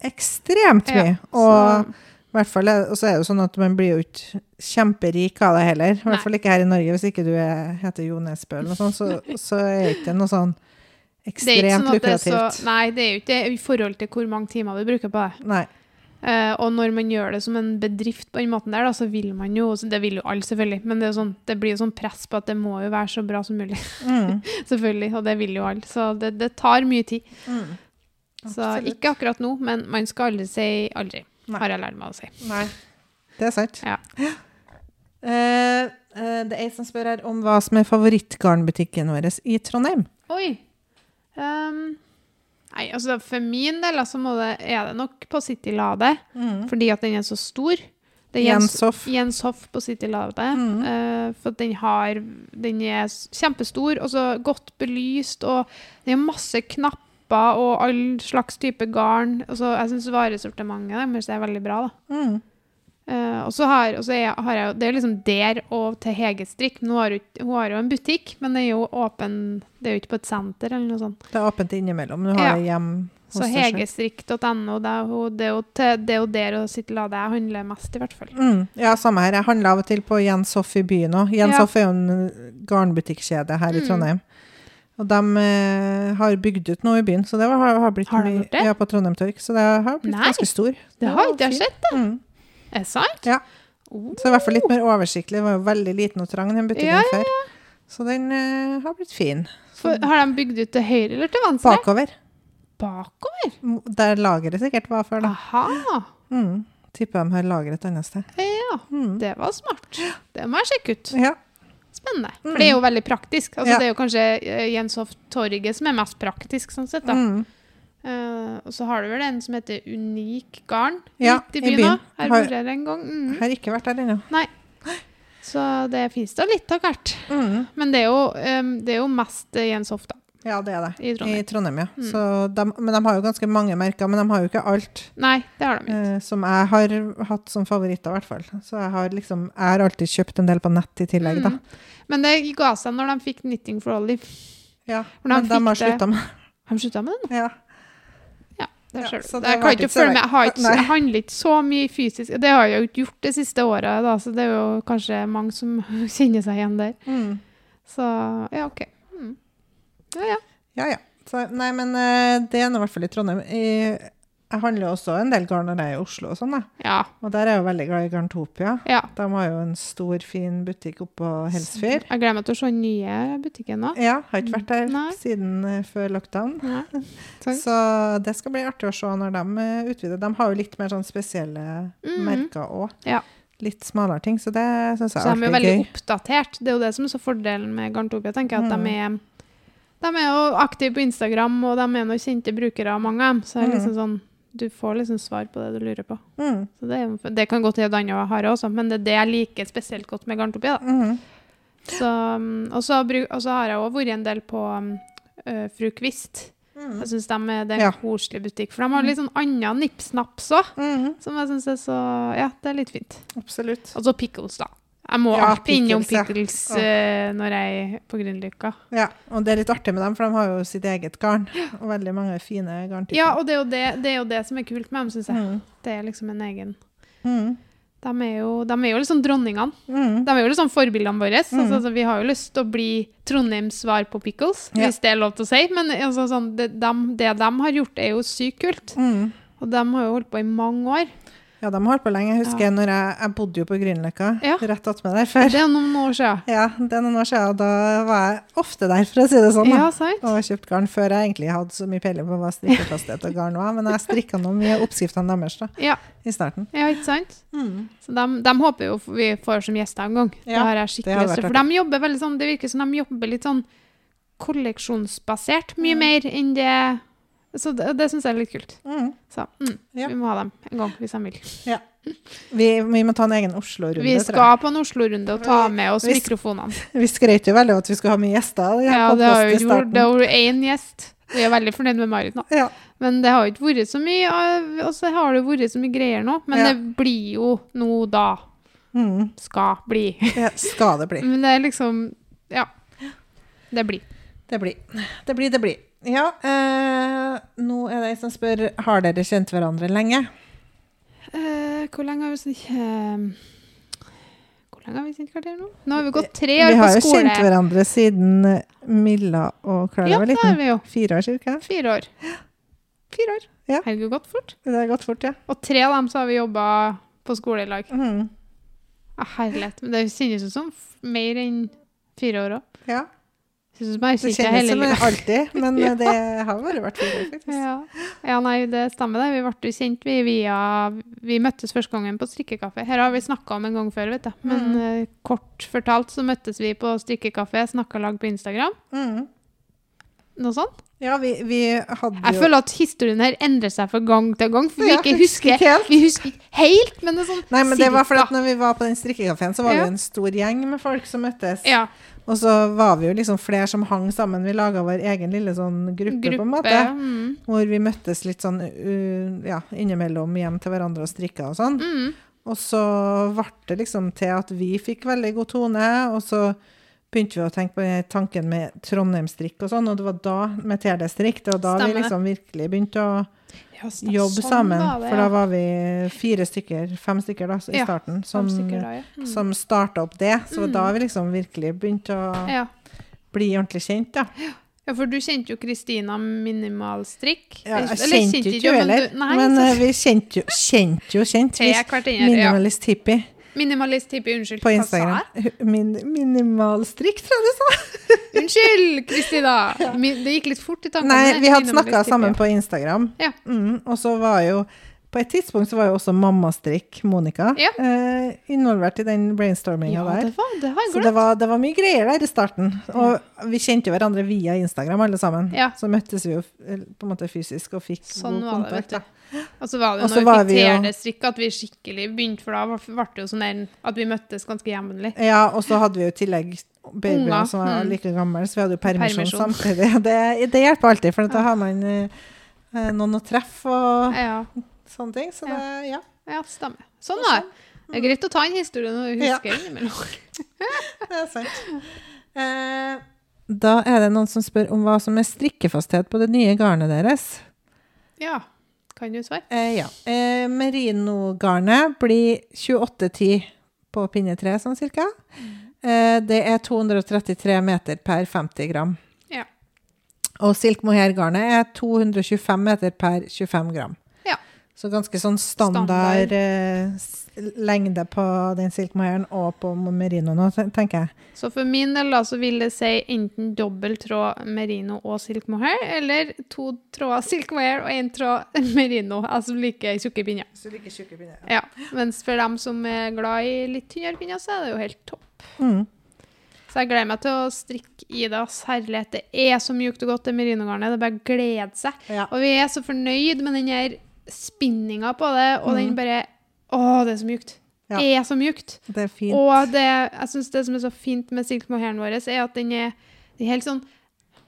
ekstremt mye. Ja, Og i hvert fall og så er det jo sånn at man blir jo ikke kjemperik av det heller. I hvert fall ikke her i Norge. Hvis ikke du er, heter Jo Nesbø eller noe sånt, så, [LAUGHS] så er det ikke noe sånn ekstremt sånn er så, nei, det er jo ikke det i forhold til hvor mange timer vi bruker på det. Nei. Uh, og når man gjør det som en bedrift på den måten der, da, så vil man jo Det vil jo alle, selvfølgelig. Men det, sånn, det blir jo sånn press på at det må jo være så bra som mulig. Mm. [LAUGHS] selvfølgelig. Og det vil jo alle. Så det, det tar mye tid. Mm. Så ikke akkurat nå, men man skal aldri si aldri. Nei. Har jeg lært meg å si. Nei. Det er sant. Ja. Uh, [GASPS] uh, det er ei som spør her om hva som er favorittgarnbutikken vår i Trondheim. Oi. Ehm, nei, altså for min del altså, det, er det nok på City Lade, fordi at den er så stor. Det er Jens, Jens Hoff. Jens Hoff på City Lade. Mm. Uh, for den har Den er kjempestor og så godt belyst, og det er masse knapper og all slags type garn. Altså, jeg syns varesortimentet deres er veldig bra. da. Mm. Eh, og så har, og så er, har jeg jo Det er liksom der og til Hege Strikk. Hun har hun, hun har jo en butikk, men det er jo åpen Det er jo ikke på et senter eller noe sånt. Det er åpent innimellom. Du har Ja. det hjem Så hos deg selv. hegestrikk.no, det, det, er jo det er jo der å sitte lade jeg handler mest, i hvert fall. Mm. Ja, samme her. Jeg handler av og til på Jens Hoff i byen òg. Jens Ja. Hoff er jo en garnbutikkjede her i Mm. Trondheim. Og de eh, har bygd ut noe i byen, så det har, har blitt Har de gjort det? Ja, på Trondheim Torg. Så det har blitt Nei, ganske stor. Det har ikke jeg sett. Mm. Er det sant? Ja. Oh. Så i hvert fall litt mer oversiktlig. Det var jo veldig liten og trang, den butikken Ja, ja, før. Så den uh, har blitt fin. For, har de bygd ut til høyre eller til venstre? Bakover. Bakover? Der lageret sikkert var før, da. Aha. Mm. Tipper de har lager et annet sted. Ja, Mm. det var smart. Det må jeg sjekke ut. Ja. Spennende. Mm. For det er jo veldig praktisk. Altså, Ja. Det er jo kanskje eh, Jens Hoff Torget som er mest praktisk, sånn sett. da. Mm. Eh, og så har du vel en som heter Unik Garn Ja, litt i byen òg. Her Har- jeg en gang. Mm. Har ikke vært der ennå. Så det finnes da litt av hvert. Mm. Men det er jo, um, det er jo mest Jens Hoff, da. Ja, det er det. I Trondheim. I Trondheim, ja. Mm. Så de, men de har jo ganske mange merker, men de har jo ikke alt Nei, det har de ikke. eh, som jeg har hatt som favoritter, i hvert fall. Så jeg har liksom Jeg har alltid kjøpt en del på nett i tillegg, da. Mm. Men det ga seg når de fikk Knitting for Olive. Ja, de men de har slutta med de slutta med det nå? Ja. Det Ja, ser du. jeg, kan ikke følge med. Jeg, har ikke, jeg handler ikke så mye fysisk. Det har jeg jo ikke gjort det siste året, da, så det er jo kanskje mange som [LAUGHS] kjenner seg igjen der. Mm. Så ja, OK. Mm. Ja, ja. Ja, ja. Så, nei, men eh, det er nå i hvert fall i Trondheim. I, jeg handler også en del garn når jeg er i Oslo og sånn, da. Ja. Og der er jeg jo veldig glad i Garntopia. ja. De har jo en stor, fin butikk oppe på Helsfyr. Jeg gleder meg til å se den nye butikken nå. Ja, har ikke vært der Nei. siden eh, før lockdown. [LAUGHS] Så det skal bli artig å se når de eh, utvider. De har jo litt mer sånn spesielle Mhm. merker òg. Ja. Litt smalere ting, så det syns jeg er Så de er jo veldig gøy. oppdatert. Det er jo det som er så fordelen med Garntopia, tenker jeg. At Mm. de er de er jo aktive på Instagram, og de er noen kjente brukere av mange av dem. Så det er Mm. liksom sånn, du får liksom svar på det du lurer på. Mm. Så det, det kan godt hende andre har også, men det er det jeg liker spesielt godt med garntopi. Da. Um, og, så og så har jeg òg vært en del på øh, Fru Kvist. Mm. Jeg syns de er, det er en Ja. koselig butikk, for de har litt sånn annen nips-naps òg, Mhm. som jeg syns er så Ja, det er litt fint. Absolutt. Og så pickles, da. Jeg må Ja, alltid innom pickles, ja. øh, når jeg er på Grünerløkka. Ja, og det er litt artig med dem, for de har jo sitt eget garn. Og veldig mange fine garntyper. Ja, og det er, jo det, det er jo det som er kult med dem, syns jeg. Mm. Det er liksom en egen mm. De er jo, de er jo liksom dronningene. Mm. De er jo liksom forbildene våre. Mm. Altså, altså, vi har jo lyst til å bli Trondheims svar på pickles, hvis det er lov til å si. Men altså, sånn, det, de, det de har gjort, er jo sykt kult. Mhm. Og de har jo holdt på i mange år. Ja, de har holdt på lenge. Jeg husker Ja. når jeg, jeg bodde jo på Grünerløkka, Ja. rett attmed der før. Det er noen år siden. Ja, det er noen år siden, og da var jeg ofte der, for å si det sånn. da. Ja, sant? Og kjøpt garn før jeg egentlig hadde så mye peiling på hva strikkefasthet og garn var. Men jeg strikka nå mye oppskriftene deres da, Ja, i starten. ja ikke sant? Mm. Så de, de håper jo vi får som gjester en gang. det Ja, har jeg skikkelig lyst til. For de jobber veldig sånn, det virker som de jobber litt sånn kolleksjonsbasert, mye mer enn det Så det, det syns jeg er litt kult. Mm. Så mm, Ja. vi må ha dem en gang hvis de vil. Vi, vi må ta en egen Oslo-runde, Vi skal på en Oslo-runde og ta med oss vi, mikrofonene. Vi skrøt jo veldig av at vi skulle ha mye gjester. Ja, det har jo gjort. Det har én gjest. Vi er veldig fornøyd med Marit nå. Ja. Men det har jo ikke vært så mye, og så har det vært så mye greier nå. Men Ja. det blir jo nå da. Mm. Skal bli. Skal det bli. [LAUGHS] Men det er liksom Ja. Det blir. Det blir. Det blir, det blir. Ja, eh, nå er det ei som spør har dere kjent hverandre lenge. Eh, hvor lenge har vi sett eh, Hvor lenge har vi sett hverandre nå? Nå har vi gått tre år på skole. Vi har jo skole. kjent hverandre siden Milla og Klara Ja, var det har liten. vi jo. Fire år cirka. Fire år. Fire år. Ja. Herregud, gått fort. Det har gått fort, ja. Og tre av dem så har vi jobba på skole i lag. Mm. Ja, herlighet. Men det kjennes ut som mer enn fire år òg. ja. Det kjennes som alltid, [LAUGHS] men Ja. det har bare vært fint, faktisk. Ja. ja, nei, det stemmer det. Vi ble jo kjent vi via Vi møttes første gangen på strikkekafé. Her har vi snakka om en gang før, vet du. Men Mm. uh, kort fortalt så møttes vi på strikkekafé, snakka lag på Instagram. Mm. Noe sånt. Ja, vi, vi hadde Jeg føler at historien her endrer seg fra gang til gang, for vi Ja, ikke husker ikke helt. Vi husker ikke helt, men det er sånn Nei, men det var fordi at når vi var på den strikkekafeen, så var Ja. vi en stor gjeng med folk som møttes. Ja. Og så var vi jo liksom flere som hang sammen. Vi laga vår egen lille sånn gruppe, på en måte. Mm. Hvor vi møttes litt sånn uh, ja, innimellom hjem til hverandre og strikka og sånn. Mm. Og så ble det liksom til at vi fikk veldig god tone, og så begynte vi å tenke på tanken med Trondheimsstrikk og sånn, og det var da med TD-strikk, det var da Stemmer vi liksom virkelig begynte å Ja, s- jobbe sånn sammen. Det, ja. For da var vi fire stykker, fem stykker da, i starten, som, da, ja. Mm. som starta opp det. Så Mm. da vi liksom virkelig begynte å ja. bli ordentlig kjent, da. Ja, for du kjente jo Kristina Minimalstrikk. Ja, jeg Eller kjente ikke hun heller, du- Nei, men eh, vi kjente jo, kjente jo kjent. Ja. minimalist hippie Minimalist hippie, unnskyld. på Instagram. Min, minimalstrikk, tror jeg du sa. [LAUGHS] Unnskyld, Kristina! Det gikk litt fort i tankene. Nei, vi hadde snakka sammen på Instagram. Ja. Mm, og så var jo På et tidspunkt så var jo også mammastrikk, Monica, Ja. eh, involvert i den brainstorminga Ja, der. det var, det var Så det var, det var mye greier der i starten. Og vi kjente jo hverandre via Instagram, alle sammen. Ja. Så møttes vi jo eh, på en måte fysisk og fikk Sånn god det, kontakt. da. Og så var det jo når var vi fikk strikk at vi skikkelig begynte, for da ble det jo sånn at vi møttes ganske jevnlig. Ja, og så hadde vi jo i tillegg babyen som var mm. like gammel, så vi hadde jo permisjon, Permisjon. samtidig. [LAUGHS] Det, det hjelper alltid, for da har man eh, eh, noen å treffe og Ja, sånne ting. Så det, ja. ja stemmer. Sånn var det. Er greit å ta inn historien når du Ja. husker den innimellom. [LAUGHS] Det er sant. Eh, da er det noen som spør om hva som er strikkefasthet på det nye garnet deres. Ja, kan du svare? Eh, ja. Eh, merinogarnet blir 28,10 på pinne 3, sånn cirka. Eh, det er 233 meter per 50 gram. Ja. Og silk mohair-garnet er 225 meter per 25 gram. Ja. Så ganske sånn standard, Standard. eh, lengde på den silk mohairen og på merino nå, tenker jeg. Så for min del da, så vil det si enten dobbel tråd merino og silk mohair, eller to tråder silk mohair og en tråd merino, altså like tjukke pinner. Så like tjukke pinner. Ja, mens for dem som er glad i litt tynnere pinner, så er det jo helt topp. Mm. Så jeg gleder meg til å strikke i det. særlig Herlighet, det er så mjukt og godt, det merinogarnet. Det er bare å glede seg. Ja. Og vi er så fornøyd med den her spinninga på det, og den Mhm. bare Å, det er så mjukt. Ja. Er så mjukt. Det er fint. Og det, jeg synes det som er så fint med silk mohairen vår, er at den er, den er helt sånn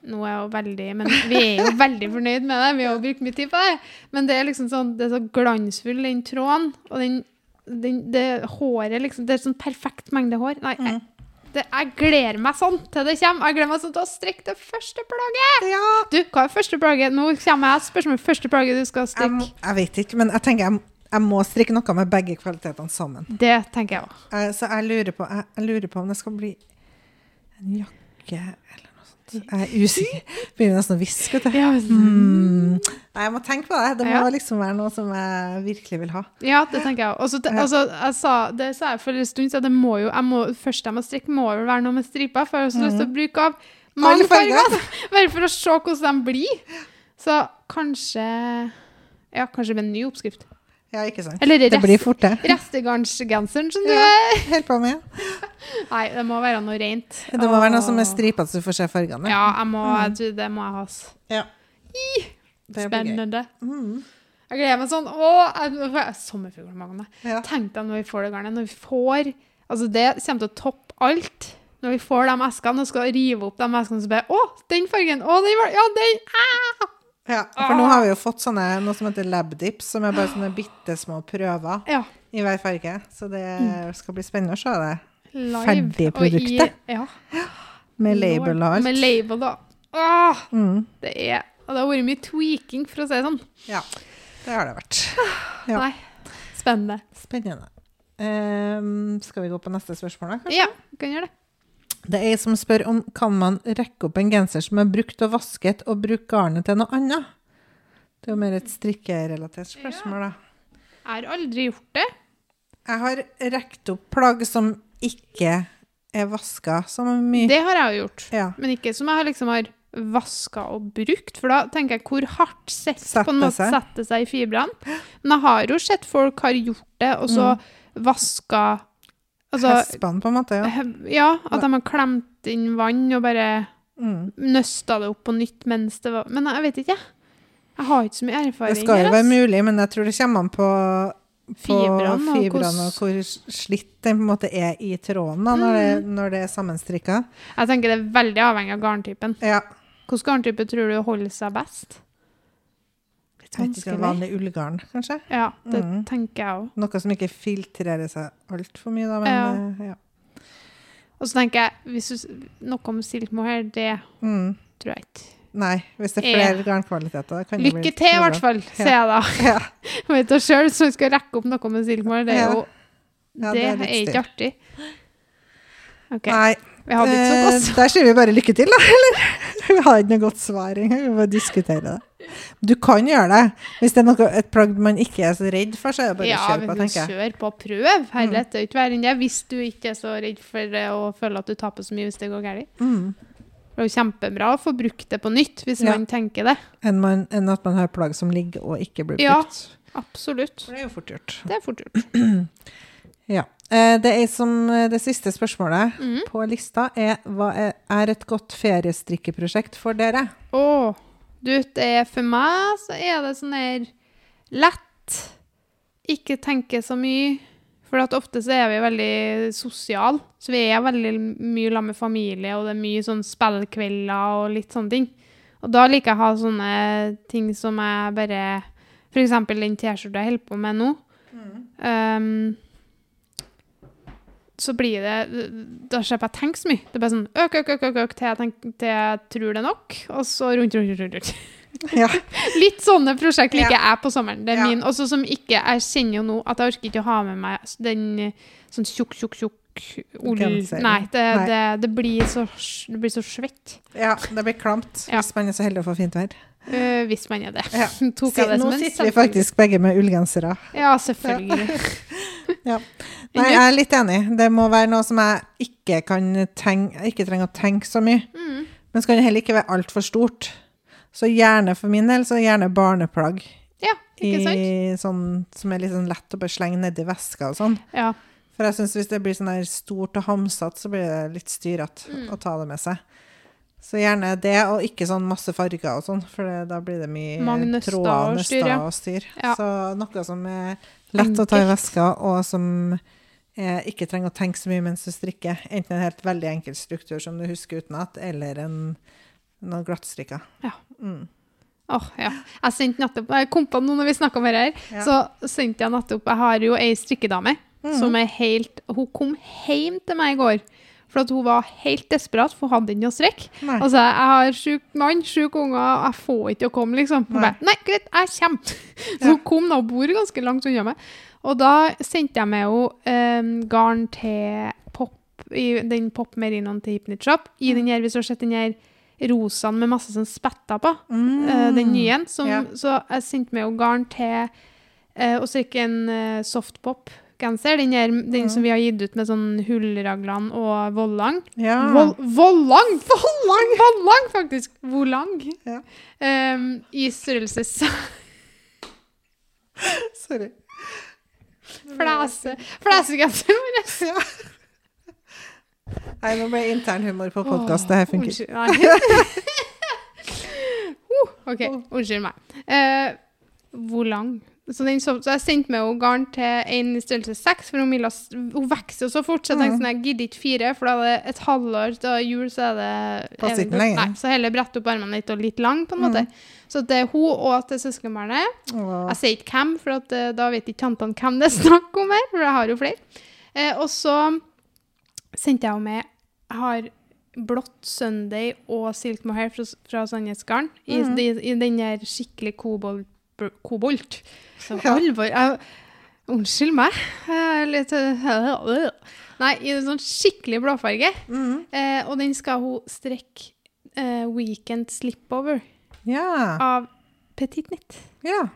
Nå er jeg jo veldig Men vi er jo veldig fornøyd med det. Vi har jo brukt mye tid på det. Men det er liksom sånn Det er så glansfull, den tråden. Og den, den det håret liksom Det er sånn perfekt mengde hår. Nei, jeg, Mm. Det, jeg gleder meg sånn til det kommer. Jeg gleder meg sånn til å strikke det første plagget. Ja. Du, hva er første plagget? Nå kommer jeg spørsmål første plagget du skal strikke. Jeg, jeg vet ikke, men jeg tenker jeg, jeg må strikke noe med begge kvalitetene sammen. Det tenker jeg òg. Eh, Så jeg lurer, på, jeg, lurer på om det skal bli en jakke eller. Jeg er usikker. [LAUGHS] Begynner nesten å hviske. Ja, Mm. Nei, jeg må tenke på det. Det må Ja. liksom være noe som jeg virkelig vil ha. Ja, det tenker jeg òg. Altså, jeg sa, det sa jeg for en stund siden, det må jo, jeg må, først jeg må strikke, må vel være noe med striper, for jeg har så lyst til å bruke av mange farger. [LAUGHS] Bare for å se hvordan de blir. Så kanskje, ja, kanskje med en ny oppskrift. Ja, ikke sant? Eller Det blir fort, det. restegarnsgenseren, som du Ja. Helt på med. [LAUGHS] Nei, det må være noe rent. Det må være noe som er stripete, så du får se fargene. Ja, jeg må, Mm. jeg det må jeg ha. gøy. Spennende. Mm. Jeg gleder meg sånn. Å, jeg, sommerfugl i magen. Ja. Tenk deg når vi får det garnet. Når vi får Altså, det kommer til å toppe alt. Når vi får de eskene og skal rive opp de eskene, så bare Å, den fargen! Å, den var Ja, den! Ah! Ja, for nå har vi jo fått sånne, noe som heter labdips, som er bare sånne bitte små prøver Ja. i hver farge. Så det skal bli spennende å se det. Live. Ferdig og i- Ja. Med label og alt. Med label, da. Åh, Mm. det er og Det har vært mye tweaking, for å si det sånn. Ja, det har det vært. Ja. Nei. Spennende. Spennende. Um, skal vi gå på neste spørsmål, da? kanskje? Ja, vi kan gjøre det. Det er ei som spør om kan man rekke opp en genser som er brukt og vasket, og bruke garnet til noe annet? Det er jo mer et strikkerelatert spørsmål, da. Jeg har aldri gjort det. Jeg har rekt opp plagg som ikke er vaska så mye. Det har jeg jo gjort. Ja. Men ikke som jeg har liksom har vaska og brukt, for da tenker jeg hvor hardt sett Setter på noe seg. setter seg i fibrene. Men jeg har jo sett folk har gjort det, og så vaska Altså, Hespene, på en måte. Ja. ja, at de har klemt inn vann og bare Mm. nøsta det opp på nytt mens det var Men jeg vet ikke, jeg. Jeg har ikke så mye erfaring Det skal jo være mulig, men jeg tror det kommer an på på Fibrene og hvordan- og hvor slitt den på en måte er i tråden da, når, det, når det er sammenstrikka. Jeg tenker det er veldig avhengig av garntypen. Ja. Hvilken garntype tror du holder seg best? Jeg vanskelig. vanlig ullgarn, kanskje? Ja, det Mm. tenker jeg òg. Noe som ikke filtrerer seg altfor mye, da. Men Ja. eh, ja. Og så tenker jeg, hvis du, noe om silk mohair, det Mm. tror jeg ikke. Nei, hvis det er Ja. flere garnkvaliteter da kan det bli Lykke til, i hvert fall, sier jeg da. [LAUGHS] Ja. [LAUGHS] Vet du sjøl, så skal jeg rekke opp noe med silkmål, det er jo Ja, Det, det er ikke artig. Okay. Nei, vi hadde ikke så eh, godt. der sier vi bare lykke til, da. [LAUGHS] Eller? Vi har ikke noe godt svar engang. Vi bare diskuterer det. Du kan gjøre det. Hvis det er noe, et plagg man ikke er så redd for, så er det bare Ja, å kjøre vi på, tenker jeg. kjøre på og prøve. Herlighet, Mm. det er ikke verre enn det. Hvis du ikke er så redd for det og føler at du taper så mye hvis det går galt. Mm. Det er jo kjempebra å få brukt det på nytt, hvis Ja. man tenker det. Enn, man, enn at man har plagg som ligger og ikke blir Ja. Absolutt. For det er jo fort gjort. Det er fort gjort. [CLEARS THROAT] Ja. Eh, Det er som eh, det siste spørsmålet Mm. på lista er hva er, er et godt feriestrikkeprosjekt for dere? Å, du, det er for meg så er det sånn her lett. Ikke tenke så mye. For at ofte så er vi veldig sosiale. Så vi er veldig mye sammen med familie, og det er mye sånn spillkvelder og litt sånne ting. Og da liker jeg å ha sånne ting som jeg bare eksempel den T-skjorta jeg holder på med nå. Um, så blir det Da slipper jeg å tenke så mye. Det er bare sånn øk, øk, øk, øk, øk til, jeg tenker, til jeg tror det er nok, og så rundt, rundt, rundt. rundt. [LAUGHS] Ja. Litt sånne prosjekt liker jeg på sommeren. Det er Ja. min. Også som ikke Jeg kjenner jo nå at jeg orker ikke å ha med meg den sånn tjukk, tjukk, tjukk ull Nei, det, Nei. Det, det, blir så, det blir så svett. Ja, det blir klamt Ja. hvis man er så heldig å få fint vær. Uh, hvis man er det. Ja. [LAUGHS] Nå sitter vi faktisk begge med ullgensere. Ja, selvfølgelig. [LAUGHS] [LAUGHS] Nei, jeg er litt enig. Det må være noe som jeg ikke kan tenke, ikke trenger å tenke så mye. Mm. Men så kan det heller ikke være altfor stort. Så gjerne for min del, så gjerne barneplagg. Ja, ikke sant? I, sånn, som er litt sånn lett å bare slenge nedi veska og sånn. Ja. For jeg syns hvis det blir sånn der stort og hamsete, så blir det litt styrete Mm. å ta det med seg. Så gjerne det, og ikke sånn masse farger og sånn, for det, da blir det mye tråder, og styr, ja. nøster og styr. Ja. Så noe som er lett å ta i veska, og som eh, ikke trenger å tenke så mye mens du strikker. Enten en helt veldig enkel struktur som du husker utenat, eller en, noe glattstrikka. Ja. Mm. Åh, ja. Jeg sendte nettopp, jeg kom på noe når vi snakket om dette her, Ja. så sendte jeg nettopp, jeg har jo ei strikkedame, mm. som er helt, hun kom hjem til meg i går, for at hun var helt desperat, for hun hadde ikke noe strekk. Nei. Altså, jeg har sjuk mann, sjuk unger, jeg får ikke å komme, liksom. Hun bare, nei, greit, jeg kommer. Så hun kom da, og bor ganske langt unna meg. Og da sendte jeg med henne eh, garn til pop, i den pop merinoen til Hypnit Shop, i den her, hvis du har sett den her rosaen med masse sånn spetter på, Mm. uh, den nye, som, Ja. så jeg sendte med henne garn til uh, å strikke en eh, softpop-genser, den, her, den som vi har gitt ut med sånn hullraglene og vollang. Ja. Vol vollang! Vollang! [LAUGHS] Vollang, faktisk! Volang. Ja. Um, I størrelse [LAUGHS] Sorry. Flese. Flesegenseren vår. Ja. Nei, nå ble internhumor på podkast. Det her funker. Unnskyld. [LAUGHS] Uh, OK, unnskyld meg. Uh, volang. Så, den, så, så jeg sendte med henne garn til en i størrelse seks, for hun, ville, hun vokser så fort. Så jeg tenkte sånn, jeg gidder ikke fire, for da er det et halvår til jul, så er det Passer er ikke lenger. Nei, så heller brette opp armene litt og litt lang, på en måte. Så det er hun og til søskenbarnet Wow. Jeg sier ikke hvem, for at, eh, da vet ikke tantene hvem det er snakk om her, for jeg har jo flere. Eh, og så sendte jeg henne med Jeg har blått Sunday og Silk Mohair fra, fra Sandnes Garn i, Mhm. i, i den der skikkelig kobolt. Kobolt. Så Ja. alvor jeg, Unnskyld meg. Litt øh, Nei, i en sånn skikkelig blåfarge. Mm. Eh, og den skal hun strekke eh, Weekend Slipover Ja. av Petit Nitt. ja.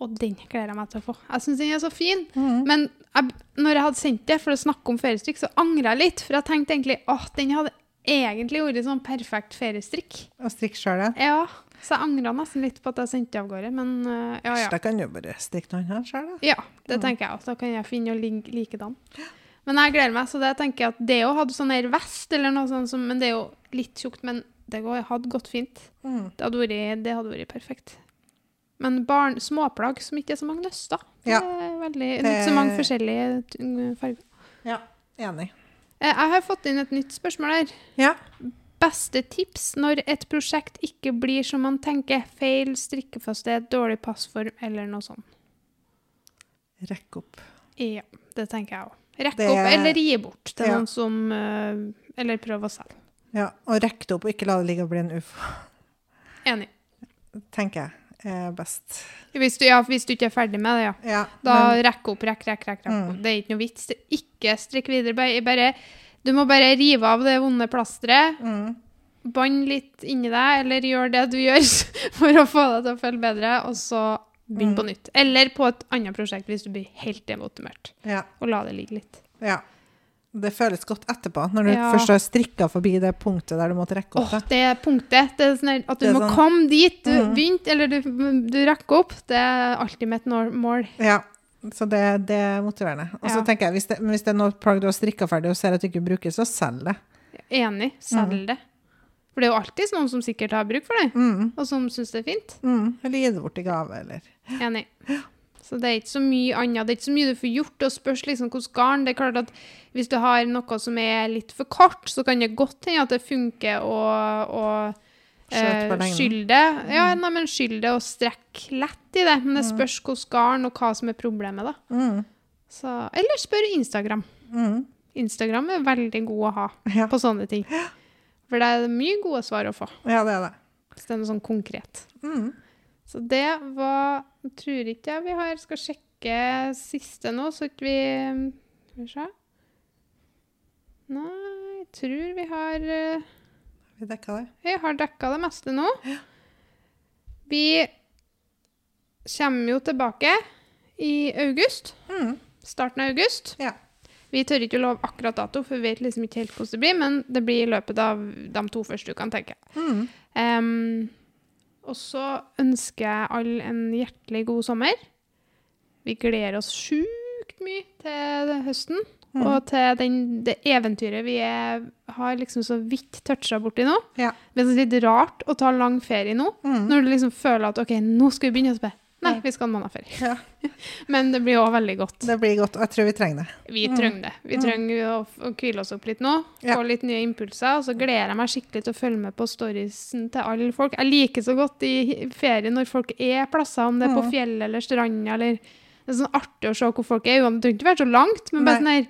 Og den gleder jeg meg til å få. Jeg syns den er så fin. Mm. Men jeg, når jeg hadde sendt det for å snakke om feriestrikk, så angra jeg litt. For jeg tenkte egentlig at den hadde egentlig vært sånn perfekt feriestrikk. Og strikk sjøl, ja. Ja, Så jeg angra nesten litt på at jeg sendte det av gårde. Men uh, ja, ja. Da kan du bare stikke noen her sjøl, da. Ja, det tenker jeg også. Da kan jeg finne og ligge likedan. Men jeg gleder meg. Så det tenker jeg at det å ha sånn her vest eller noe sånt, som, men det er jo litt tjukt, men det hadde gått fint. Mm. Det hadde vært, det hadde vært perfekt. Men barn, småplagg som ikke er så mange nøster. Det Ja. er veldig, Det- Ikke så mange forskjellige farger. Ja, enig. Eh, Jeg har fått inn et nytt spørsmål her. Ja. Beste tips når et prosjekt ikke blir som man tenker? Feil strikkefasthet, dårlig passform eller noe sånt. Rekk opp. Ja, det tenker jeg òg. Rekk Det- opp eller gi bort til Ja. noen som eh, Eller prøv å selge. Ja, og rekk det opp, og ikke la det ligge og bli en ufo. Enig. Tenker jeg er best. Hvis du, ja, hvis du ikke er ferdig med det, ja. Ja, Da men, rekk opp, rekk, rekk, rekk. rekk Mm. Det er ikke noe vits. Ikke strikk videre. Bare, du må bare rive av det vonde plasteret. mm, Bånd litt inni deg, eller gjør det du gjør [LAUGHS] for å få deg til å føle bedre, og så begynn på Mm. nytt. Eller på et annet prosjekt hvis du blir helt demotivert, ja, og la det ligge litt. ja. Det føles godt etterpå, når du Ja. først har strikka forbi det punktet der du måtte rekke opp. Åh, det punktet. Det er sånn at du må sånn- komme dit du Mm. begynte, eller du, du rekker opp. Det er alltid mitt mål. Ja, så det, det er motiverende. Og så Ja. tenker jeg, hvis det, hvis det er noe plagg du har strikka ferdig og ser at du ikke bruker, så selg det. Enig. Selg Mm. det. For det er jo alltid noen som sikkert har bruk for det, Mm, og som syns det er fint. mm. Eller gi det bort i gave, eller Enig. Så det er ikke så mye annet. Det er ikke så mye du får gjort. Og spørs liksom hvordan garn. Det er klart at hvis du har noe som er litt for kort, så kan det godt hende at det funker å, eh, det. Ja, nei, men skylle det og strekk lett i det. Men det spørs hvordan garn og hva som er problemet, da. mm, Så, eller spør Instagram. mm. Instagram er veldig god å ha Ja. på sånne ting. For det er mye gode svar å få. ja, det er det. Hvis det er noe sånn konkret. Mm. Så det var Tror ikke jeg vi har Skal sjekke siste nå, så ikke vi Skal vi se. Nei, jeg tror vi har eh, Vi dekka det. Vi har dekka det meste nå. Vi kommer jo tilbake i august. Mm. Starten av august. Ja. Vi tør ikke å love akkurat dato, for vi vet liksom ikke helt hvordan det blir, men det blir i løpet av de to første ukene, tenker jeg. Mm. Um, og så ønsker jeg alle en hjertelig god sommer. Vi gleder oss sjukt mye til høsten, Mm. og til den, det eventyret vi er, har liksom så vidt toucha borti nå. Ja. Det er litt rart å ta lang ferie nå, Mm. når du liksom føler at ok, nå skal vi begynne å spille. Nei, vi skal ha en måned ferie. Ja. [LAUGHS] Men det blir òg veldig godt. Det blir godt, og jeg tror vi trenger det. Vi Mm. trenger det. Vi Mm. trenger å, å hvile oss opp litt nå. Ja. Få litt nye impulser. Og så gleder jeg meg skikkelig til å følge med på storiesen til alle folk. Jeg liker så godt i ferie når folk er plasser, om det er på Mm. fjellet eller stranda eller Det er sånn artig å se hvor folk er. Det trenger ikke være så langt, men bare sånn her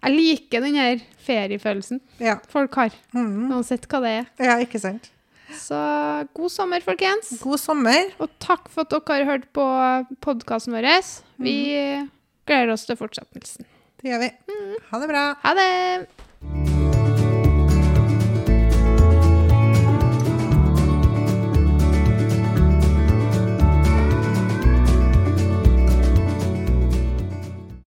Jeg liker den her feriefølelsen Ja. folk har, Mm. uansett hva det er. ja, ikke sant. Så god sommer, folkens. God sommer. Og takk for at dere har hørt på podkasten vår. Vi Mm. gleder oss til fortsettelsen. Det gjør vi. Ha det bra. Ha det!